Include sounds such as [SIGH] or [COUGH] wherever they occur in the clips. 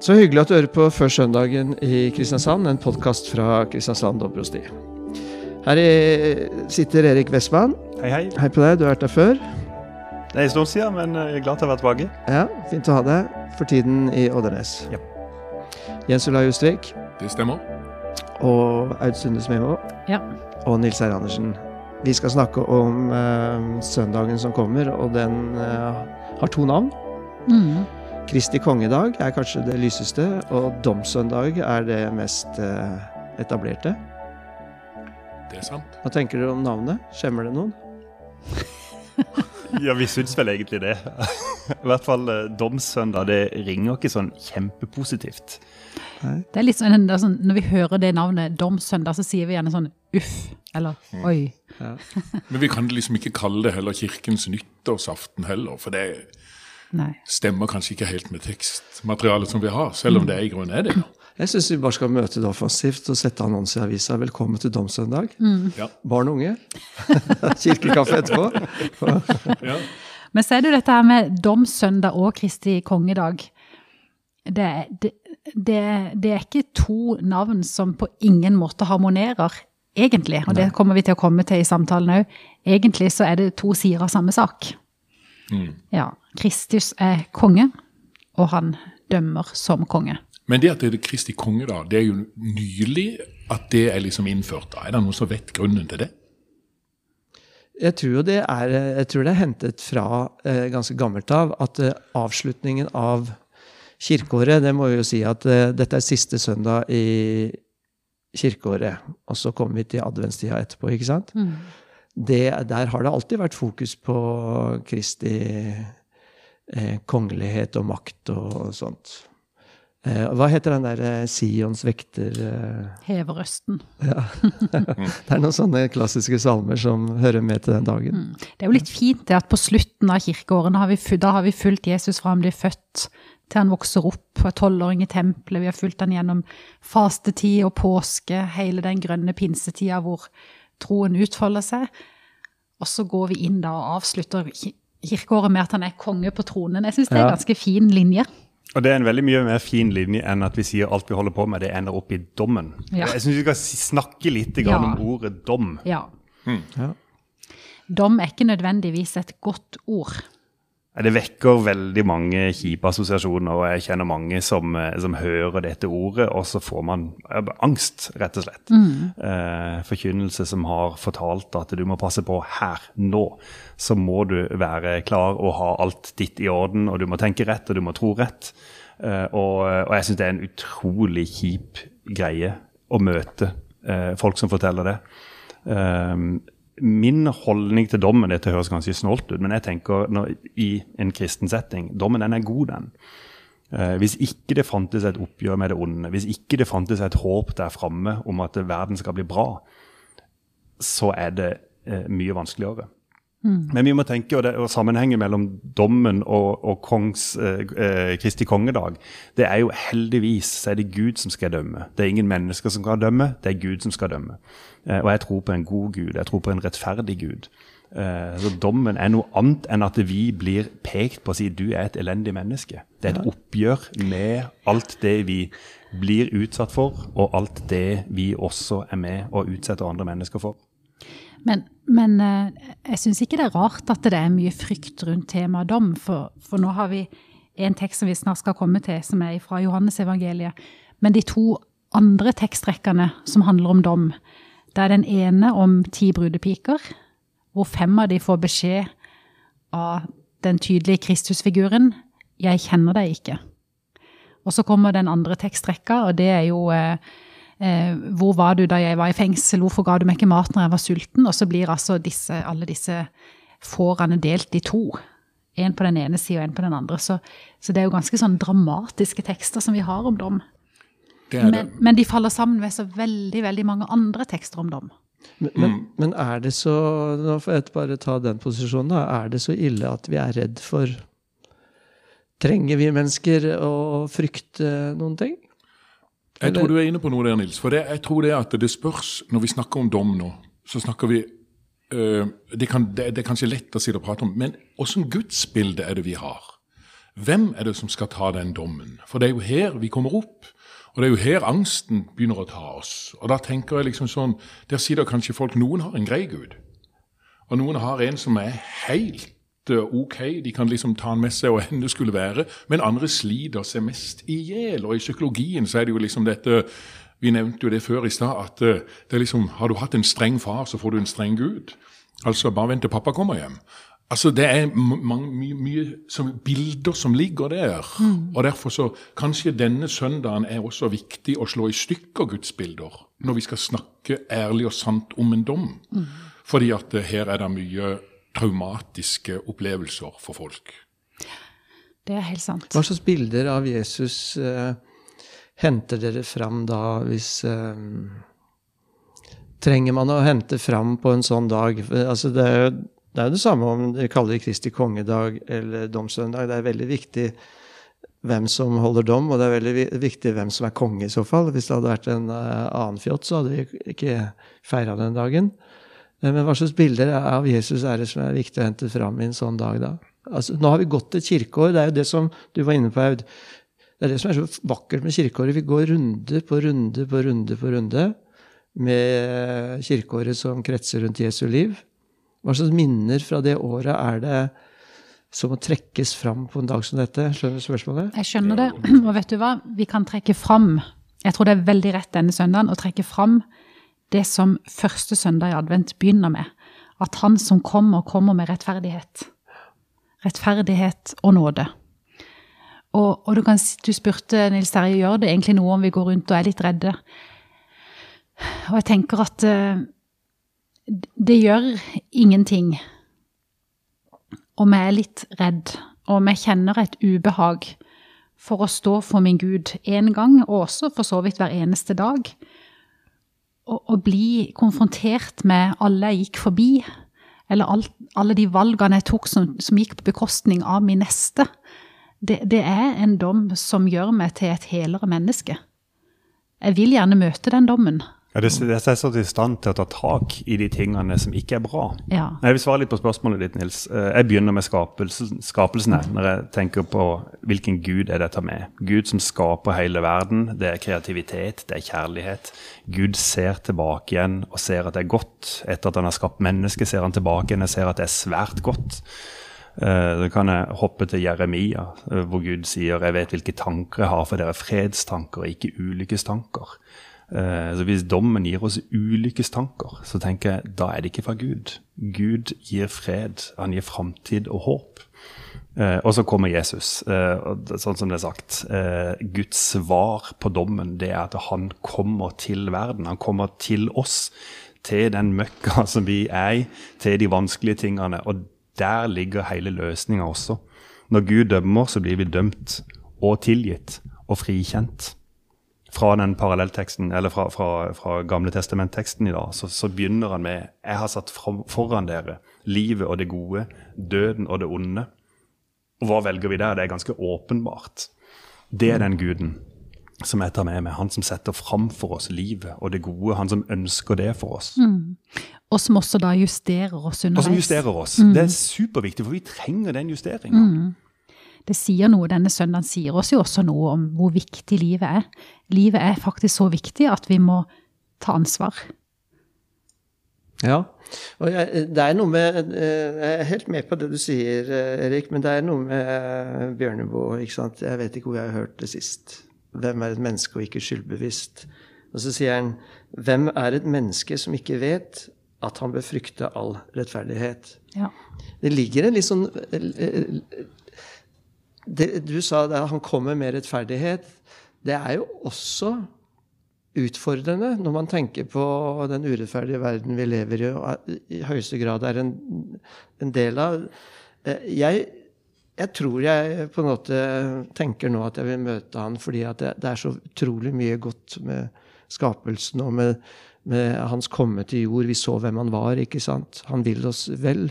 Så hyggelig at du hører på Før søndagen i Kristiansand, en podkast fra Kristiansand Dobrosti. Her sitter Erik Westman. Hei, hei. Hei på deg, du har vært der før. Det er en stund siden, men jeg er glad til å vært tilbake. Ja, Fint å ha deg. For tiden i Oddernes. Ja. Jens Ola Justvik Det stemmer. og Aud Sunde Smemo Ja. og Nils Herr Andersen. Vi skal snakke om uh, søndagen som kommer, og den uh, har to navn. Mm. Kristi kongedag er kanskje det lyseste, og domsøndag er det mest eh, etablerte. Det er sant. Hva tenker dere om navnet? Skjemmer det noen? [LAUGHS] Ja, vi syns vel egentlig det. [LAUGHS] I hvert fall domsøndag, domssøndag. Det ringer ikke sånn kjempepositivt. Det er litt sånn, det er sånn, Når vi hører det navnet Domssøndag, så sier vi gjerne sånn uff, eller oi. Men vi kan liksom ikke kalle det heller Kirkens nyttårsaften heller, for det Nei. stemmer kanskje ikke helt med tekstmaterialet som vi har, selv om det i grunnen er det. Jeg syns vi bare skal møte det offensivt og sette annonse i avisa 'Velkommen til domssøndag'. Ja. Barn og unge. [LAUGHS] Kirkekaffe etterpå. Ja. Men så er det jo dette her med domssøndag og Kristi kongedag. Det, er- det, det, det er ikke to navn som på ingen måte harmonerer, egentlig. Og det kommer vi til å komme til i samtalen òg. Egentlig så er det to sider av samme sak. Ja. Kristus er konge, og han dømmer som konge. Men det at det er Kristi kongedag, det er jo nylig at det er liksom innført. da. Er det noen som vet grunnen til det? Jeg tror jo det er, jeg tror det er hentet fra eh, ganske gammelt av at eh, avslutningen av kirkeåret Det må vi jo si at eh, dette er siste søndag i kirkeåret. Og så kommer vi til adventstida etterpå, ikke sant? Det, der har det alltid vært fokus på Kristi eh, kongelighet og makt og sånt. Eh, hva heter den der eh, Sions vekter eh, Hever røsten. [LAUGHS] Det er noen sånne klassiske salmer som hører med til den dagen. Det er jo litt fint det at på slutten av kirkeårene har vi, da har vi fulgt Jesus fra han blir født til han vokser opp, og er tolvåring i tempelet. Vi har fulgt han gjennom fastetid og påske, hele den grønne pinsetida hvor troen utfolder seg. Og så går vi inn da og avslutter kirkeåret med at han er konge på tronen. Jeg syns det er Ja. en ganske fin linje. Og det er en veldig mye mer fin linje enn at vi sier alt vi holder på med, det ender opp i dommen. Ja. Jeg syns vi skal snakke litt grann Ja. om ordet dom. Ja. Ja. Dom er ikke nødvendigvis et godt ord. Det vekker veldig mange kjipe assosiasjoner, og jeg kjenner mange som, eh, som hører dette ordet, og så får man angst, rett og slett. Eh, forkynnelse som har fortalt at du må passe på her, nå. Så må du være klar og ha alt ditt i orden, og du må tenke rett, og du må tro rett. Eh, og, og jeg syns det er en utrolig kjip greie å møte eh, folk som forteller det. Eh, Min holdning til dommen dette høres ganske snålt ut, men jeg tenker når, i en kristen setting dommen den er god, den. Eh, hvis ikke det fantes et oppgjør med det onde, hvis ikke det fantes et håp der framme om at verden skal bli bra, så er det eh, mye vanskeligere. Men vi må tenke, og, det, og sammenhengen mellom dommen og, og kongs, eh, eh, Kristi kongedag, det er jo heldigvis så er det Gud som skal dømme. Det er ingen mennesker som skal dømme, det er Gud som skal dømme. Eh, og jeg tror på en god Gud, jeg tror på en rettferdig Gud. Eh, så dommen er noe annet enn at vi blir pekt på å si du er et elendig menneske. Det er et oppgjør med alt det vi blir utsatt for, og alt det vi også er med og utsetter andre mennesker for. Men, men eh, jeg syns ikke det er rart at det er mye frykt rundt temaet dom, for, for nå har vi en tekst som vi snart skal komme til, som er fra Johannesevangeliet. Men de to andre tekstrekkene som handler om dom, det er den ene om ti brudepiker, hvor fem av de får beskjed av den tydelige Kristusfiguren 'Jeg kjenner deg ikke'. Og så kommer den andre tekstrekka, og det er jo eh, 'Hvor var du da jeg var i fengsel? Hvorfor ga du meg ikke mat når jeg var sulten?' Og så blir altså disse, alle disse fårene delt i to. En på den ene sida og en på den andre. Så, så det er jo ganske sånn dramatiske tekster som vi har om dom. Det er Men, men de faller sammen med så veldig, veldig mange andre tekster om dom. Men, men, men er det så Nå får jeg bare ta den posisjonen. da, Er det så ille at vi er redd for Trenger vi mennesker å frykte noen ting? Jeg tror du er inne på noe der, Nils. For det, jeg tror det at det spørs Når vi snakker om dom nå, så snakker vi øh, det, kan, det, det er kanskje lett å sitte og prate om, men åssen gudsbilde er det vi har? Hvem er det som skal ta den dommen? For det er jo her vi kommer opp. Og det er jo her angsten begynner å ta oss. Og da tenker jeg liksom sånn Der sitter kanskje folk Noen har en grei gud. Og noen har en som er helt ok, de kan liksom ta den med seg og [LAUGHS] enn det skulle være. Men andre sliter seg mest i hjel. Og i psykologien så er det jo liksom dette Vi nevnte jo det før i stad, at eh, det er liksom Har du hatt en streng far, så får du en streng gud. Altså, bare vent til pappa kommer hjem. Altså, Det er mange, mye, mye som, bilder som ligger der. Mm. Og derfor så Kanskje denne søndagen er også viktig å slå i stykker gudsbilder når vi skal snakke ærlig og sant om en dom. Mm. Fordi at eh, her er det mye traumatiske opplevelser for folk. Det er helt sant. Hva slags bilder av Jesus eh, henter dere fram da, hvis eh, Trenger man å hente fram på en sånn dag? Altså, det er jo det, er det samme om vi kaller det Kristi kongedag eller domsøndag. Det er veldig viktig hvem som holder dom, og det er veldig viktig hvem som er konge i så fall. Hvis det hadde vært en uh, annen fjott, så hadde vi ikke feira den dagen. Men hva slags bilder av Jesus er det som er viktig å hente fram i en sånn dag, da? Altså, nå har vi gått et kirkeår. Det er jo det som du var inne på, Aud. Det er det som er så vakkert med kirkeåret. Vi går runde på runde på runde på runde med kirkeåret som kretser rundt Jesu liv. Hva slags minner fra det året er det som må trekkes fram på en dag som dette? Skjønner du spørsmålet? Jeg skjønner det. [CLEARS THROAT] Og vet du hva? Vi kan trekke fram Jeg tror det er veldig rett denne søndagen å trekke fram det som første søndag i advent begynner med. At han som kommer, kommer med rettferdighet. Rettferdighet og nåde. Og, og du, kan, du, spurte Nils Terje gjør det egentlig noe om vi går rundt og er litt redde. Og jeg tenker at uh, det gjør ingenting om jeg er litt redd, og om jeg kjenner et ubehag for å stå for min Gud én gang, og også for så vidt hver eneste dag å, å bli konfrontert med alle jeg gikk forbi, eller alt, alle de valgene jeg tok som, som, gikk på bekostning av min neste, det, det er en dom som gjør meg til et helere menneske. Jeg vil gjerne møte den dommen. Ja, det, det er så i stand til å ta tak i de tingene som ikke er bra. Ja. Jeg vil svare litt på spørsmålet ditt, Nils. Eh, jeg begynner med skapelsen, skapelsene. når jeg tenker på hvilken gud er dette med. Gud som skaper hele verden. Det er kreativitet, det er kjærlighet. Gud ser tilbake igjen og ser at det er godt. Etter at han har skapt mennesket, ser han tilbake igjen og ser at det er svært godt. Da eh, kan jeg hoppe til Jeremia, eh, hvor Gud sier 'Jeg vet hvilke tanker jeg har for dere, fredstanker ikke ulykkestanker'. Eh, så hvis dommen gir oss ulykkestanker, så tenker jeg da er det ikke fra Gud. Gud gir fred, han gir framtid og håp. Eh, og så kommer Jesus. Eh, sånn som det er sagt, Guds svar på dommen det er at han kommer til verden. Han kommer til oss, til den møkka [LAUGHS] som vi er i, til de vanskelige tingene. Og der ligger hele løsninga også. Når Gud dømmer, så blir vi dømt og tilgitt og frikjent fra den parallellteksten, eller fra, fra, fra Gamle testamentteksten i dag, så, så, begynner han med Jeg har satt foran dere livet og det gode, døden og det onde. Og hva velger vi der? Det er ganske åpenbart. Det er den guden som jeg tar med meg. Han som setter fram for oss livet og det gode. Han som ønsker det for oss. Mm. Og som også da justerer oss underveis. Og som justerer oss. Mm. Det er superviktig, for vi trenger den justeringa. Mm det sier noe, Denne søndagen sier oss jo også noe om hvor viktig livet er. Livet er faktisk så viktig at vi må ta ansvar. Ja. Og jeg, det er noe med eh, Jeg er helt med på det du sier, eh, Erik, men det er noe med eh, Bjørneboe. Jeg vet ikke hvor jeg har hørt det sist. Hvem er et menneske og ikke skyldbevisst? Og så sier han Hvem er et menneske som ikke vet at han bør frykte all rettferdighet? Ja. Det ligger en litt sånn det, Du sa at han kommer med rettferdighet. Det er jo også utfordrende når man tenker på den urettferdige verden vi lever i og i høyeste grad er en, en del av. Eh, jeg, jeg, tror jeg på en måte tenker nå at jeg vil møte han fordi det, det, er så utrolig mye godt med skapelsen og med, med, hans komme til jord. Vi så hvem han var. ikke sant? Han vil oss vel.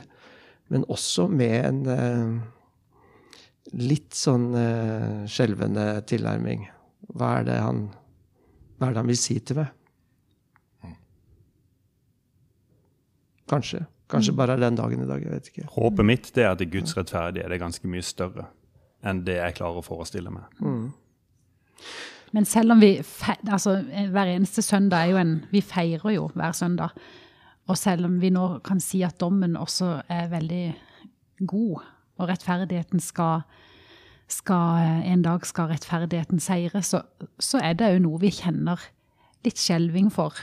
Men også med en eh, litt sånn eh, skjelvende tilnærming. Hva er, det han, hva er det han vil si til meg? Kanskje. Kanskje mm. bare den dagen i dag. jeg vet ikke. Håpet mitt det er at Guds rettferdighet er ganske mye større enn det jeg klarer å forestille meg. Mm. Men selv om vi altså Hver eneste søndag er jo en Vi feirer jo hver søndag. Og selv om vi nå kan si at dommen også er veldig god, og rettferdigheten skal, skal En dag skal rettferdigheten seire, så, så er det jo noe vi kjenner litt skjelving for.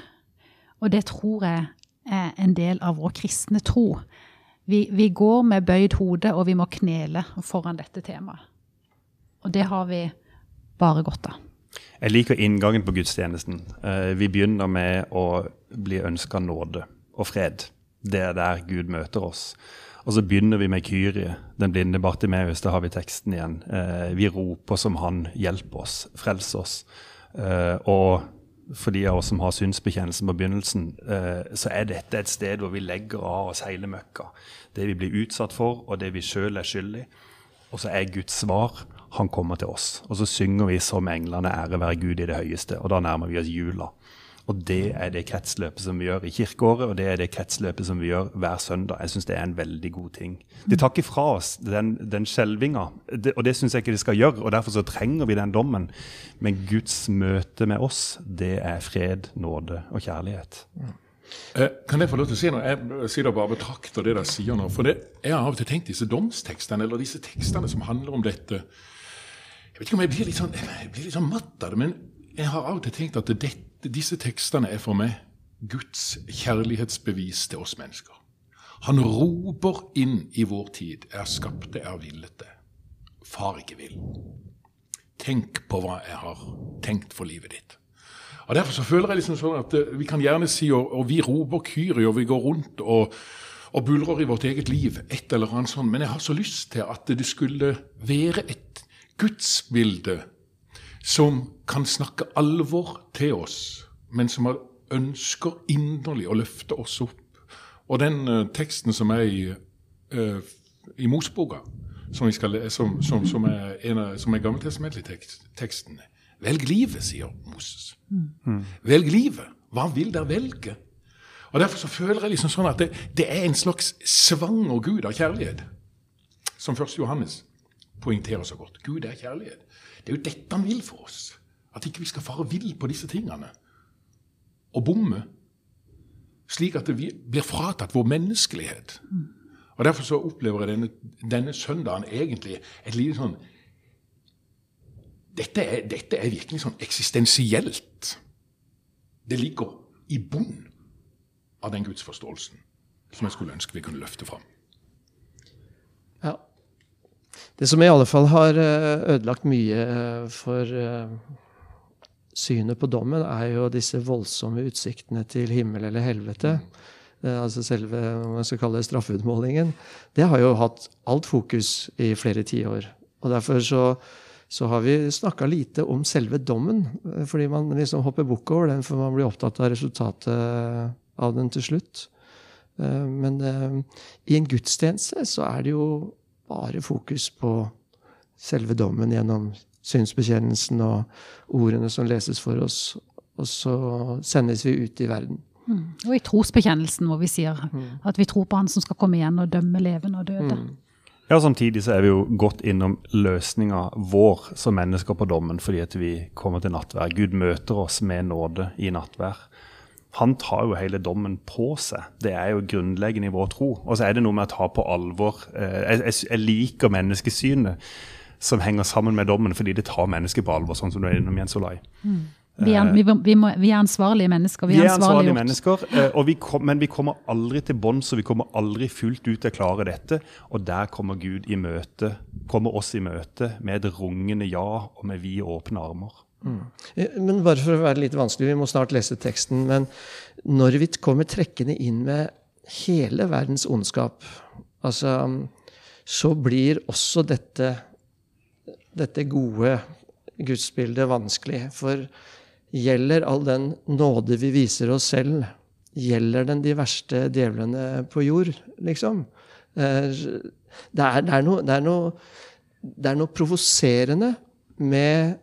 Og det tror jeg er en del av vår kristne tro. Vi, vi går med bøyd hode, og vi må knele foran dette temaet. Og det har vi bare godt av. Jeg liker inngangen på gudstjenesten. Eh, vi begynner med å bli ønska nåde og fred. Det er der Gud møter oss. Og så begynner vi med Kyrie, den blinde Bartimeus. Da har vi teksten igjen. Eh, vi roper som han, hjelp oss, frels oss. Eh, og for de av oss som har synsbekjennelsen på begynnelsen, så er dette et sted hvor vi legger av oss hele møkka. Det vi blir utsatt for, og det vi sjøl er skyldig. Og så er Guds svar han kommer til oss. Og så synger vi som englene ære være Gud i det høyeste. Og da nærmer vi oss jula. Og det er det kretsløpet som vi gjør i kirkeåret, og det er det kretsløpet som vi gjør hver søndag. Jeg syns det er en veldig god ting. Det tar ikke fra oss den, den skjelvinga, og det syns jeg ikke det skal gjøre. og Derfor så trenger vi den dommen. Men Guds møte med oss, det er fred, nåde og kjærlighet. Eh, kan jeg få lov til å si noe? Jeg det bare betrakter det dere sier nå. For det, jeg har av og til tenkt disse domstekstene, eller disse tekstene som handler om dette jeg vet ikke om jeg blir litt sånn, jeg blir litt sånn matt av det, men jeg har av og til tenkt at dette, disse tekstene er for meg Guds kjærlighetsbevis til oss mennesker. Han roper inn i vår tid. Er skapte, er villete. Far ikke vil. Tenk på hva jeg har tenkt for livet ditt. Og Derfor så føler jeg liksom sånn at eh, vi kan gjerne si, og, og vi roper Kyrie, og vi går rundt og, og bulrer i vårt eget liv, et eller annet sånt, men jeg har så lyst til at det skulle være et gudsbilde som kan snakke alvor til oss, men som ønsker inderlig å løfte oss opp. Og den uh, teksten som er i, uh, i Mosboka, som, som, som, som, er, en av, som er gammeltestamentlig-teksten Velg livet, sier Moses. Mm. Velg livet. Hva vil dere velge? Og Derfor så føler jeg liksom sånn at det, det er en slags svanger gud av kjærlighet, som 1. Johannes poengterer så godt. Gud er kjærlighet. Det er jo dette han vil for oss. At ikke vi skal fare vill på disse tingene og bomme. Slik at vi blir fratatt vår menneskelighet. Og Derfor så opplever jeg denne, denne søndagen egentlig et lite sånn dette er, dette er, virkelig sånn eksistensielt. Det ligger i bunnen av den gudsforståelsen som jeg skulle ønske vi kunne løfte fram. Ja, det som i alle fall har eh, ødelagt mye eh, for eh, synet på dommen, er jo disse voldsomme utsiktene til himmel eller helvete. Altså selve om jeg skal kalle det straffeutmålingen. Det har jo hatt alt fokus i flere tiår. Og derfor så, så har vi snakka lite om selve dommen. Fordi man liksom hopper bukk over den, for man blir opptatt av resultatet av den til slutt. Men i en gudstjeneste så er det jo bare fokus på selve dommen gjennom synsbekjennelsen og ordene som leses for oss. Og så sendes vi ut i verden. Mm. Og i trosbekjennelsen, hvor vi sier mm. at vi tror på Han som skal komme igjen og dømme levende og døde. Mm. Ja, Samtidig så er vi jo godt innom løsninga vår som mennesker på dommen, fordi at vi kommer til nattvær. Gud møter oss med nåde i nattvær han tar jo hele dommen på seg. Det er jo grunnleggende i vår tro. Og så er det noe med å ta på alvor Jeg, Jeg, jeg liker menneskesynet som henger sammen med dommen, fordi det tar mennesket på alvor, sånn som du er innom Jens Olai. Mm. Vi, er, vi, vi, må, vi er, ansvarlige mennesker. Vi er, ansvarlige mennesker, eh, vi kom, men vi kommer aldri til bunns, og vi kommer aldri fullt ut til å klare dette. Og der kommer Gud i møte, kommer oss i møte med et rungende ja og med vide, åpne armer. Mm. Men bare for å være litt vanskelig, vi må snart lese teksten. Men når vi kommer trekkende inn med hele verdens ondskap, altså, så blir også dette, dette gode gudsbildet vanskelig. For gjelder all den nåde vi viser oss selv, gjelder den de verste djevlene på jord, liksom? Eh, det er, det er noe, det er noe, det er noe provoserende med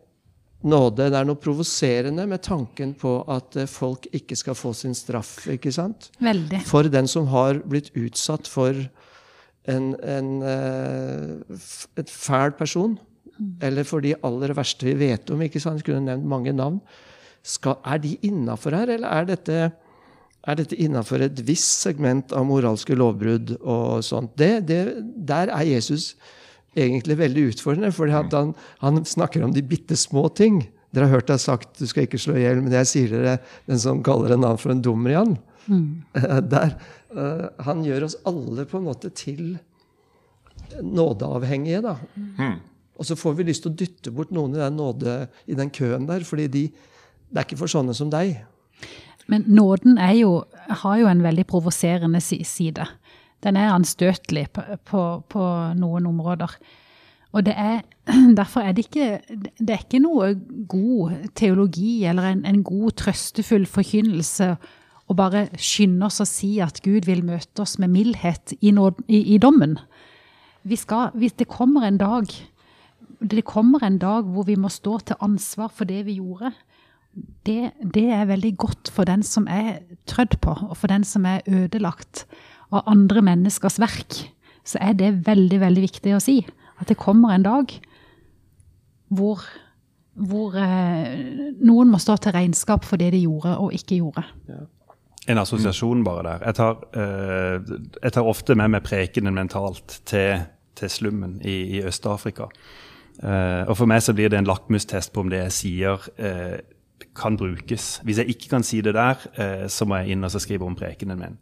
nåde. Det er noe provoserende med tanken på at eh, folk ikke skal få sin straff. ikke sant? Veldig. For den som har blitt utsatt for en, en, eh, et fæl person eller for de aller verste vi vet om, ikke sant? kunne nevnt mange navn, skal, er de innafor her, eller er dette, er dette innafor et visst segment av moralske lovbrudd og sånt? Det, det, der er Jesus egentlig veldig utfordrende, for han, han, snakker om de bitte små ting. Dere har hørt jeg sagt du skal ikke slå i hjel, men jeg sier dere den som kaller en annen for en dummer igjen. Mm. [LAUGHS] Der, uh, han gjør oss alle på en måte til nådeavhengige. da. Mm. Og så får vi lyst til å dytte bort noen i den, nåde, i den køen der, fordi de, det er ikke for sånne som deg. Men nåden jo, har jo en veldig provoserende side. Den er anstøtelig på, på, på noen områder. Og er, [CLEARS THROAT] derfor er det ikke Det er ikke noe god teologi eller en, en god, trøstefull forkynnelse å bare skynde oss å si at Gud vil møte oss med mildhet i, nåden, i, i dommen. Vi skal, hvis det kommer en dag det kommer en dag hvor vi må stå til ansvar for det vi gjorde. Det, det er veldig godt for den som er trødd på, og for den som er ødelagt av andre menneskers verk. Så er det veldig, veldig viktig å si. At det kommer en dag hvor, hvor eh, noen må stå til regnskap for det de gjorde og ikke gjorde. Ja. En assosiasjon bare der. Jeg tar, eh, jeg tar ofte med meg prekenen mentalt til, til slummen i, i Øst-Afrika. Uh, og For meg så blir det en lakmustest på om det jeg sier, uh, kan brukes. Hvis jeg ikke kan si det der, uh, så må jeg inn og skrive om prekenen min.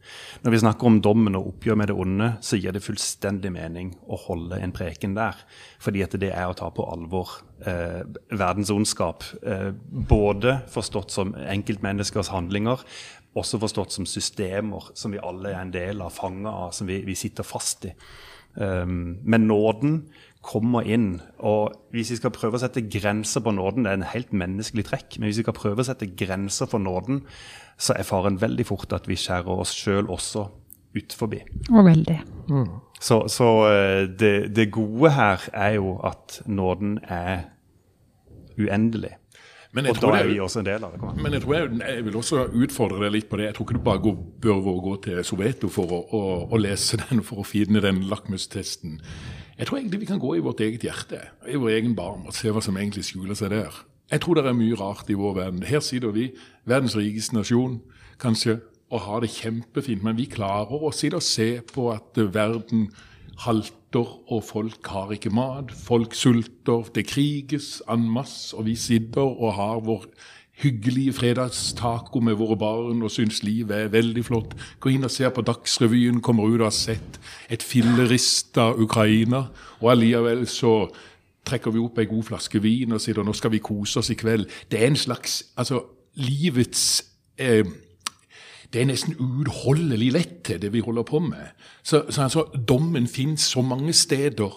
Når vi snakker om dommen og oppgjør med det onde, så gir det fullstendig mening å holde en preken der. Fordi at det er å ta på alvor verdens ondskap. både forstått som enkeltmenneskers handlinger, også forstått som systemer som vi alle er en del av, fanga av, som vi, vi sitter fast i. Um, men nåden kommer inn. Og hvis vi skal prøve å sette grenser på nåden, det er en helt menneskelig trekk, men hvis vi skal prøve å sette grenser for nåden, så er faren veldig fort at vi skjærer oss sjøl også ut forbi. Og veldig. Mm. Så, så eh, det, det, gode her er jo at nåden er uendelig. Men jeg, og da er vi også en del av det. Men jeg tror jeg, jeg, vil også utfordre deg litt på det. Jeg tror ikke du bare går, bør gå til Soveto for å, å, å, lese den for å finne den lakmustesten. Jeg tror egentlig vi kan gå i vårt eget hjerte, i vår egen barm, og se hva som egentlig skjuler seg der. Jeg tror det er mye rart i vår verden. Her sitter vi, verdens rikeste nasjon, kanskje, og har det kjempefint. Men vi klarer å sitte og se på at verden halter, og folk har ikke mat. Folk sulter, det kriges en masse, og vi sitter og har vår hyggelige fredagstaco med våre barn og syns livet er veldig flott. Gå inn og ser på Dagsrevyen, kommer ut og har sett et fillerista Ukraina. Og allikevel så trekker vi opp ei god flaske vin og sier nå skal vi kose oss i kveld. Det er en slags altså, livets eh, det er nesten uutholdelig lett, det vi holder på med. Så, så altså, Dommen fins så mange steder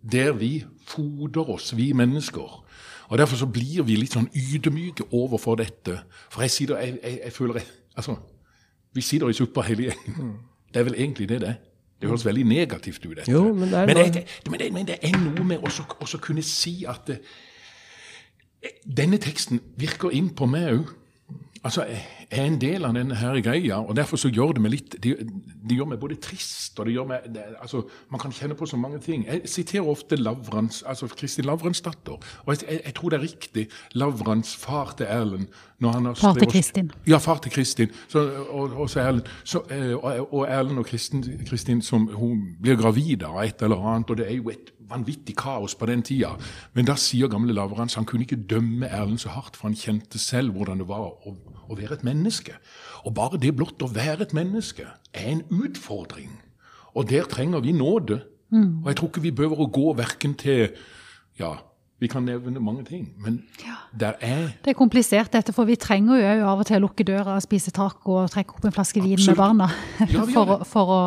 der vi fodrer oss, vi mennesker. Og Derfor så blir vi litt sånn ydmyke overfor dette. For jeg, sitter, jeg, jeg, jeg føler Altså, vi sitter i suppa hele gjengen. Mm. Det er vel egentlig det det er. Det høres veldig negativt ut, dette. Jo, men, det men, det, men, det, men, det, er noe med å kunne si at eh, denne teksten virker inn på meg òg altså, er en del av denne her greia, og derfor så gjør det meg litt Det, de gjør meg både trist og det gjør meg det, altså, Man kan kjenne på så mange ting. Jeg siterer ofte Lavrans, altså Kristin Lavransdatter. Og jeg, jeg, jeg, tror det er riktig. Lavrans far til Erlend. når han har Far til Kristin. Ja, far til Kristin. Så, og, og, så Erlend, så, eh, og, og Erlend og Kristin, Kristin som hun blir gravid av et eller annet, og det er jo et vanvittig kaos på den tida. Men da sier gamle Lavrans han kunne ikke dømme Erlend så hardt, for han kjente selv hvordan det var å, å være et menneske. Og bare det blott å være et menneske er en utfordring. Og der trenger vi nåde. Mm. Og jeg tror ikke vi behøver å gå verken til ja, vi kan nevne mange ting, men ja. der er Det er komplisert, dette, for vi trenger jo av og til å lukke døra, spise taco og trekke opp en flaske vin med barna. Ja, [LAUGHS] for, for, å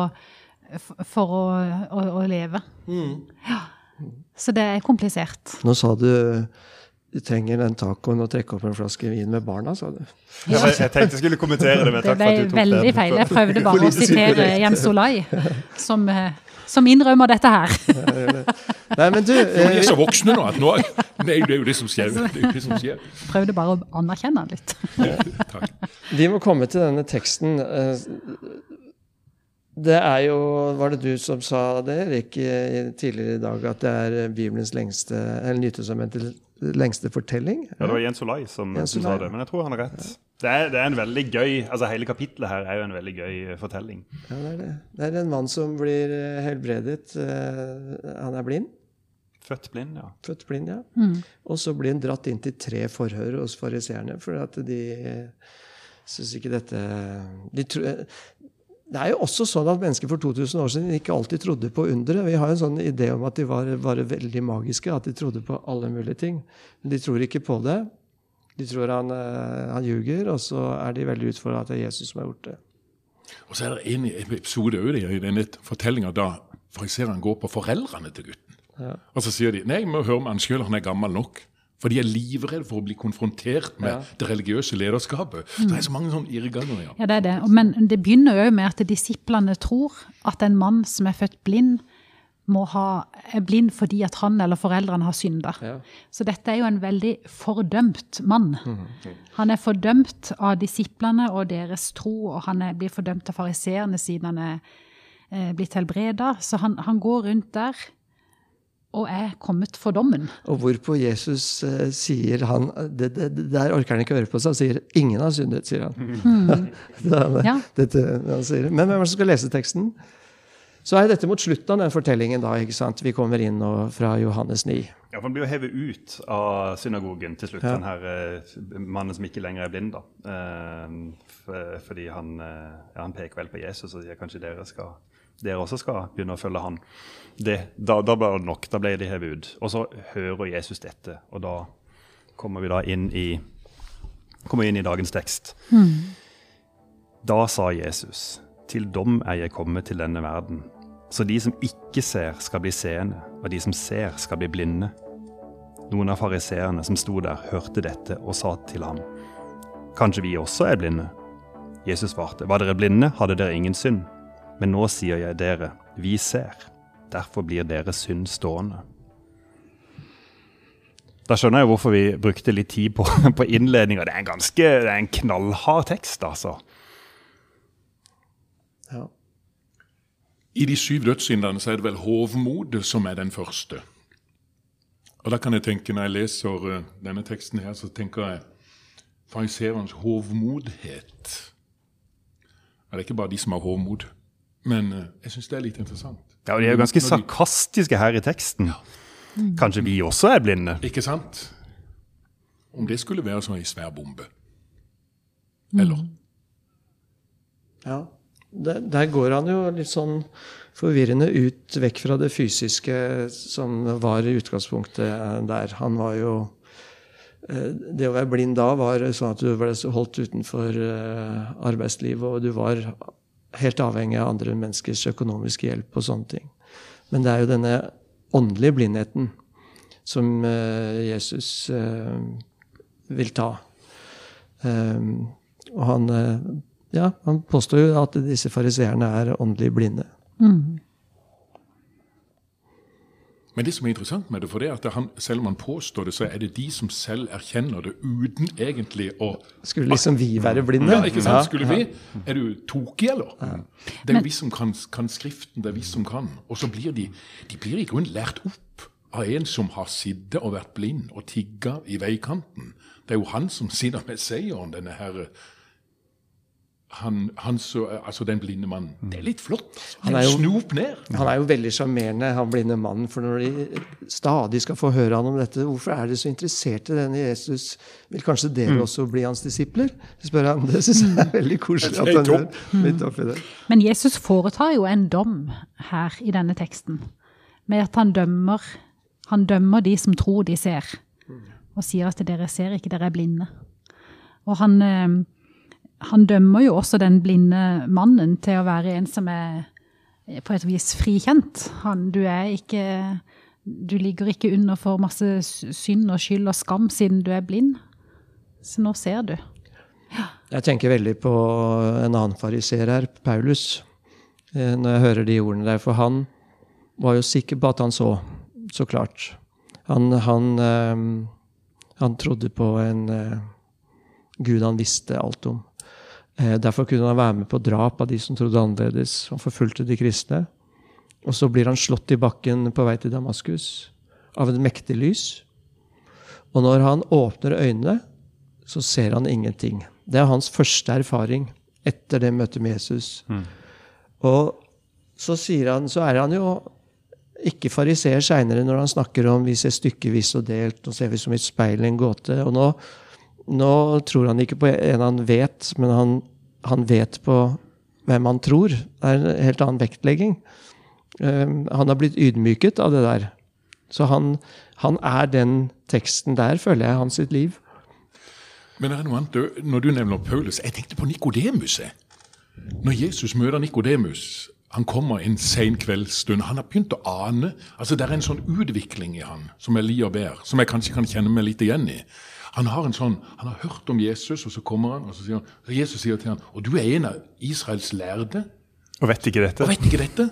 for å, å, å leve. Mm. Ja. Så det er komplisert. Nå sa du du trenger den tacoen og trekke opp en flaske vin med barna, sa du. Ja. Jeg, jeg tenkte jeg skulle kommentere det, men takk for at du tok veldig feil. Jeg prøvde bare å sitere Jens Olai, som, eh, som, innrømmer dette her. Nei, men du... Vi er så voksne nå at nå Nei, det er jo det som skjer. Det det som skjer. Prøvde bare å anerkjenne litt. Ja, Vi må komme til denne teksten. Eh, Det er jo Var det du som sa det, Erik, tidligere i dag, at det er Bibelens lengste Eller Nytestamentets lengste fortelling? Ja, det var Jens Olai som, Jens som sa det, men jeg tror han har rett. Det er, det er en veldig gøy altså Hele kapitlet her er jo en veldig gøy eh, fortelling. Ja, det er det. Det er en mann som blir eh, helbredet. eh, Han er blind. Født blind, ja. Født blind, ja. Og så blir han dratt inn til tre forhør hos fariseerne, for at de syns ikke dette de tro, Det er jo også sånn at mennesker for 2000 år siden ikke alltid trodde på undere. Vi har en sånn idé om at de var var veldig magiske, at de trodde på alle mulige ting. Men de tror ikke på det. De tror han, eh, han ljuger, og så er de veldig utfordra at det er Jesus som har gjort det. Og så er det en episode i denne fortellinga da fariserene går på foreldrene til gutten. Og så sier de nei, vi må høre med han sjøl, han er gammel nok. For de er livredde for å bli konfrontert med Ja. det religiøse lederskapet. Så det er så mange sånne irrganger. Ja. Ja, det er det. Men det begynner jo med at disiplene tror at en mann som er født blind, må ha, er blind fordi at han eller foreldrene har synda. Ja. Så dette er jo en veldig fordømt mann. Han er fordømt av disiplene og deres tro, og han er, blir fordømt av fariseerne siden han er eh, blitt helbreda. Så han, han går rundt der og er kommet for dommen. Og hvorpå Jesus uh, sier han det, det, det Der orker han ikke å høre på seg. Han sier 'ingen har syndet', sier han. [LAUGHS] Mm. det, Ja. dette, han sier. Men hvem er det som skal lese teksten? Så er dette mot slutten av den fortellingen. da, ikke sant? Vi kommer inn nå fra Johannes 9. Ja, for Han blir jo hevet ut av synagogen til slutt, Ja. den her uh, mannen som ikke lenger er blind. da. Uh, f- fordi han, ja, han peker vel på Jesus og sier kanskje dere, skal, dere også skal begynne å følge han. Det, da, da ble det nok. Da ble de hevet ut. Og så hører Jesus dette, og da kommer vi da inn i, inn i dagens tekst. Da sa Jesus, til dom er jeg kommet til denne verden. Så de som ikke ser, skal bli seende, og de som ser, skal bli blinde. Noen av fariseerne som sto der, hørte dette og sa til ham, Kanskje vi også er blinde? Jesus svarte, Var dere blinde, hadde dere ingen synd. Men nå sier jeg dere, vi ser. Derfor blir deres synd stående. Da skjønner jeg hvorfor vi brukte litt tid på, [LAUGHS] på innledninga. Det er en ganske det er en knallhard tekst, altså. Ja. I de syv dødssyndene så er det vel hovmodet som er den første. Og da kan jeg tenke, Når jeg leser eh, denne teksten, her, så tenker jeg fariseerens hovmodhet. Ja, det er ikke bare de som har hovmod, men uh, jeg syns det er litt interessant. Ja, og De er jo ganske sarkastiske her i teksten. Kanskje vi også er blinde? Ikke sant? Om det skulle være som ei svær bombe. Eller? Ja. Der, der går han jo litt sånn forvirrende ut vekk fra det fysiske som var i utgangspunktet eh, der. Han var jo eh, Det å være blind da var sånn at du ble holdt utenfor arbeidslivet, og du var helt avhengig av andre menneskers økonomiske hjelp og sånne ting. Men det er jo denne åndelige blindheten som eh, Jesus eh, vil ta. Um, og han, eh, ja, han påstår jo at disse fariseerne er åndelig blinde. Men det som er interessant med det, for det er at han, selv om han påstår det, så er det de som selv erkjenner det uten egentlig å Skulle liksom vi være blinde? Ja, ikke sant? Skulle vi? Er du tokig, eller? Det er jo vi som kan, kan Skriften, det er vi som kan. Og så blir de de blir i grunnen lært opp av en som har sittet og vært blind og tigga i veikanten. Det er jo han som sitter med seieren, denne her han, han så, altså den blinde mannen. Det er litt flott. Han er jo- snop ned. Han er jo veldig sjarmerende, han blinde mannen. For når de stadig skal få høre han om dette, hvorfor er dere så interessert i denne Jesus? Vil kanskje dere også bli hans disipler? spør han. Det syns jeg er veldig koselig. at han er topp. midt oppi det. Men Jesus foretar jo en dom her i denne teksten, med at han dømmer, han dømmer de som tror de ser, og sier at dere ser ikke, dere er blinde. Og han, eh, han dømmer jo også den blinde mannen til å være en som er eh, på et vis frikjent. Han, du er ikke Du ligger ikke under for masse synd og skyld og skam siden du er blind. Så nå ser du. Jeg tenker veldig på en annen fariser her, Paulus, eh, når jeg hører de ordene der. For han var jo sikker på at han så, så klart. Han, han, eh, han trodde på en Gud han visste alt om. Eh, derfor kunne han være med på drap av de som trodde annerledes. Han forfulgte de kristne. Og så blir han slått i bakken på vei til Damaskus av et mektig lys. Og når han åpner øynene, så ser han ingenting. Det er hans første erfaring etter det møtet med Jesus. Mm. Og så, sier han, så er han jo ikke fariseer seinere når han snakker om vi ser stykkevis og delt, og ser vi som et speil en gåte. Og nå nå tror han ikke på en han vet, men han, han vet på hvem han tror. Det er en helt annen vektlegging. Um, han har blitt ydmyket av det der. Så han, han, er den teksten der, føler jeg, hans sitt liv. Men er det noe annet, når du nevner Paulus Jeg tenkte på Nikodemus. Når Jesus møter Nikodemus han kommer en sen kveldsstund. Han har begynt å ane altså Det er en sånn utvikling i han som jeg li og ber, som jeg kanskje kan kjenne meg litt igjen i. Han har en sånn, han har hørt om Jesus, og så kommer han, og så sier han, og Jesus sier til han, og du er en av Israels lærde. Og vet ikke dette. Og vet ikke dette.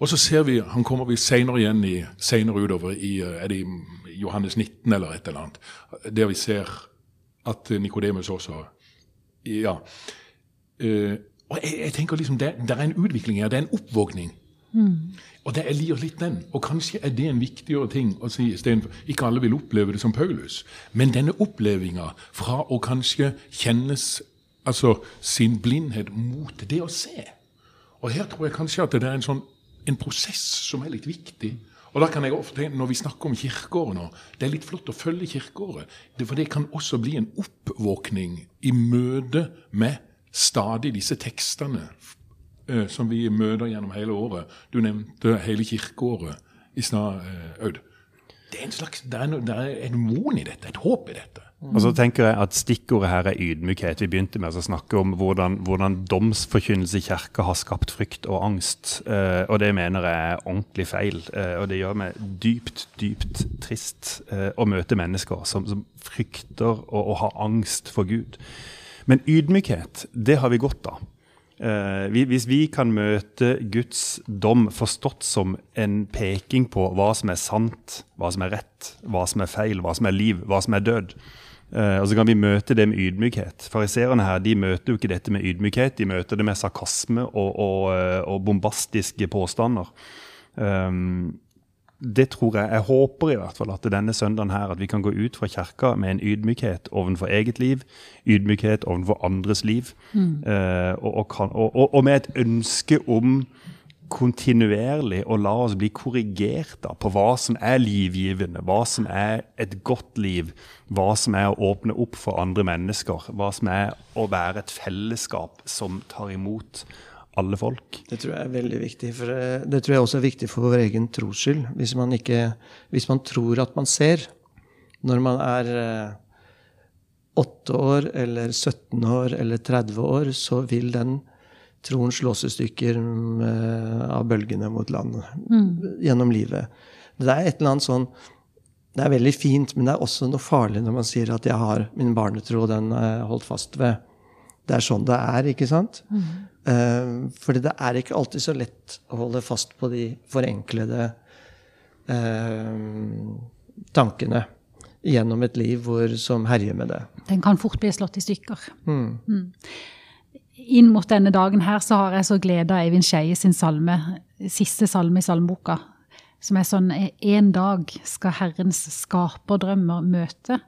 Og så ser vi, han kommer vi senere igjen i, senere utover i er det i Johannes 19 eller et eller annet, der vi ser at Nikodemus også Ja. Uh, og jeg, jeg, tenker liksom, det, det, er en utvikling her, det er en oppvåkning. Mm. Og det, er litt den. Og kanskje er det en viktigere ting å si istedenfor Ikke alle vil oppleve det som Paulus, men denne opplevinga fra å kanskje kjennes altså sin blindhet mot det å se. Og her tror jeg kanskje at det er en sånn en prosess som er litt viktig. Og da kan jeg ofte, Når vi snakker om kirkeåret nå, det er litt flott å følge kirkeåret. For det kan også bli en oppvåkning i møte med stadig disse tekstene eh, som vi møter gjennom hele året. Du nevnte hele kirkeåret i stad, eh, Aud. Det er en slags, det er, no, det er et mon i dette, et håp i dette. Og så tenker jeg at Stikkordet her er ydmykhet. Vi begynte med å snakke om hvordan, hvordan domsforkynnelse i kirka har skapt frykt og angst. Eh, og det mener jeg er ordentlig feil. Eh, og det gjør meg dypt, dypt trist eh, å møte mennesker som, som frykter og, og, har angst for Gud. Men ydmykhet, det har vi godt av. Uh, hvis vi kan møte Guds dom forstått som en peking på hva som er sant, hva som er rett, hva som er feil, hva som er liv, hva som er død, uh, og så kan vi møte det med ydmykhet Fariserene her de møter jo ikke dette med ydmykhet, de møter det med sarkasme og, og, uh, og bombastiske påstander. Um, det tror jeg Jeg håper i hvert fall at denne søndagen her at vi kan gå ut fra kirka med en ydmykhet overfor eget liv, ydmykhet overfor andres liv, mm. eh, og, og, kan, og, og, med et ønske om kontinuerlig å la oss bli korrigert da, på hva som er livgivende, hva som er et godt liv, hva som er å åpne opp for andre mennesker, hva som er å være et fellesskap som tar imot alle folk. Det tror jeg er veldig viktig. For eh, det tror jeg også er viktig for vår egen tros skyld. Hvis man, ikke, hvis man tror at man ser når man er 8 eh, år eller 17 år eller 30 år, så vil den troen slås i stykker av bølgene mot land mm. gjennom livet. Det er et eller annet sånn det er veldig fint, men det er også noe farlig når man sier at jeg har min barnetro, den er holdt fast ved. Det er sånn det er, ikke sant? Mm. Uh, fordi det er ikke alltid så lett å holde fast på de forenklede uh, tankene gjennom et liv hvor, som herjer med det. Den kan fort bli slått i stykker. Mm. Mm. Inn mot denne dagen her så har jeg så glede av Eivind Skeie sin salme, siste salme i salmeboka, som er sånn En dag skal Herrens skaperdrømmer møte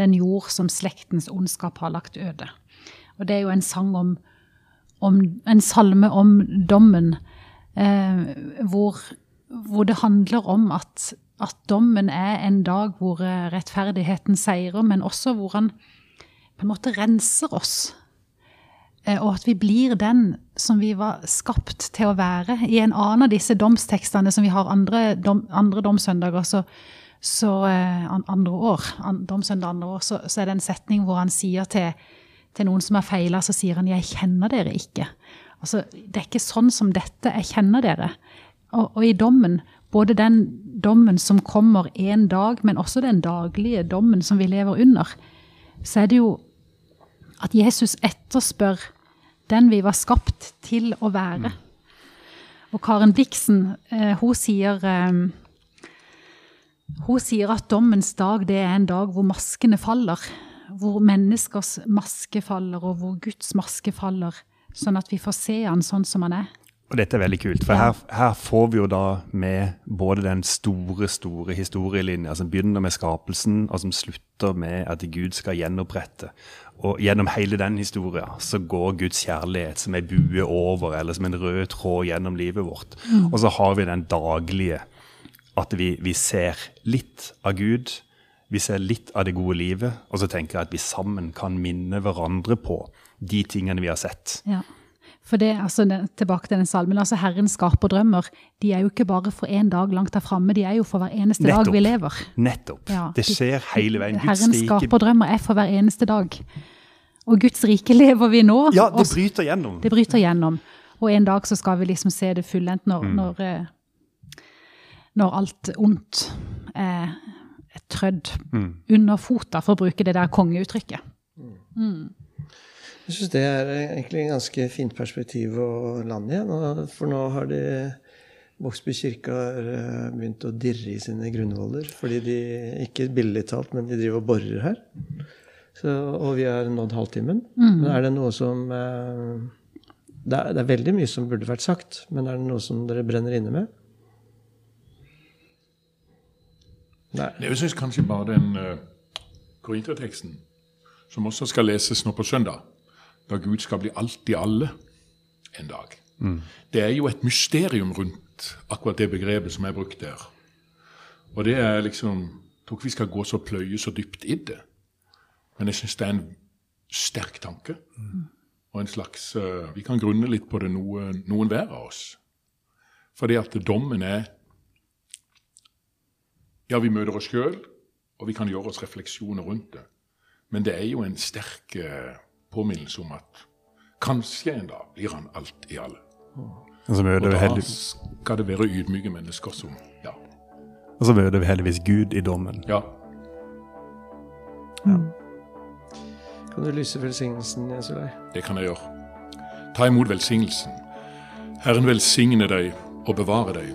den jord som slektens ondskap har lagt øde. Og det er jo en sang om om, en salme om dommen, eh, hvor, hvor, det handler om at, at, dommen er en dag hvor eh, rettferdigheten seirer, men også hvor han på en måte renser oss. Eh, og at vi blir den som vi var skapt til å være. I en annen av disse domstekstene som vi har andre, dom, andre domsøndager, så, så eh, andre år, andre år, så, så er det en setning hvor han sier til til noen som har feila, så sier han 'jeg kjenner dere ikke'. Altså, Det er ikke sånn som dette. Jeg kjenner dere. Og, og i dommen, både den dommen som kommer en dag, men også den daglige dommen som vi lever under, så er det jo at Jesus etterspør den vi var skapt til å være. Og Karen Dixon, eh, hun sier eh, hun sier at dommens dag det er en dag hvor maskene faller hvor menneskers maske faller, og hvor Guds maske faller, sånn at vi får se han sånn som han er. Og dette er veldig kult, for Ja. her, her får vi jo da med både den store, store historielinja som begynner med skapelsen, og som slutter med at Gud skal gjenopprette. Og gjennom hele den historia så går Guds kjærlighet som ei bue over, eller som en rød tråd gjennom livet vårt. Og så har vi den daglige, at vi, vi ser litt av Gud, vi ser litt av det gode livet, og så tenker jeg at vi sammen kan minne hverandre på de tingene vi har sett. Ja. For det, altså, tilbake til den salmen, altså Herren skaper drømmer. De er jo ikke bare for en dag langt der framme, de er jo for hver eneste dag vi lever. Nettopp. Ja, det skjer hele veien. Guds Herren rike skaper drømmer er for hver eneste dag. Og Guds rike lever vi nå. Ja, det bryter gjennom. det bryter gjennom. Og en dag så skal vi liksom se det fullendt når, Mm. når, eh, når alt ondt er, er trødd Mm. under fota, for å bruke det der kongeuttrykket. Jeg syns det er egentlig en ganske fint perspektiv å lande igjen. For nå har de Vågsby kirke har eh, begynt å dirre i sine grunnvoller. Fordi de, ikke billig talt, men de driver og borer her. Så, og vi har nådd halvtimen. Men er det noe som eh, det, er, det er veldig mye som burde vært sagt, men er det noe som dere brenner inne med? Nei. Jeg syns kanskje bare den uh, korinterteksten, som også skal leses nå på søndag, da Gud skal bli alt i alle en dag. Det er jo et mysterium rundt akkurat det begrepet som er brukt der. Og det er liksom Jeg tror ikke vi skal gå så pløye så dypt i det, men jeg syns det er en sterk tanke. Og en slags uh, Vi kan grunne litt på det, noe, noen hver av oss. Fordi at dommen er ja, vi møter oss sjøl, og vi kan gjøre oss refleksjoner rundt det. Men det er jo en sterk eh, påminnelse om at kanskje en dag blir han alt i alle. Og så Og møter, vi da skal det være ydmyke mennesker som Ja. og så møter vi heldigvis Gud i dommen. ja. Kan du lyse velsignelsen, Jesulei? Det kan jeg gjøre. Ta imot velsignelsen. Herren velsigne deg og bevare deg.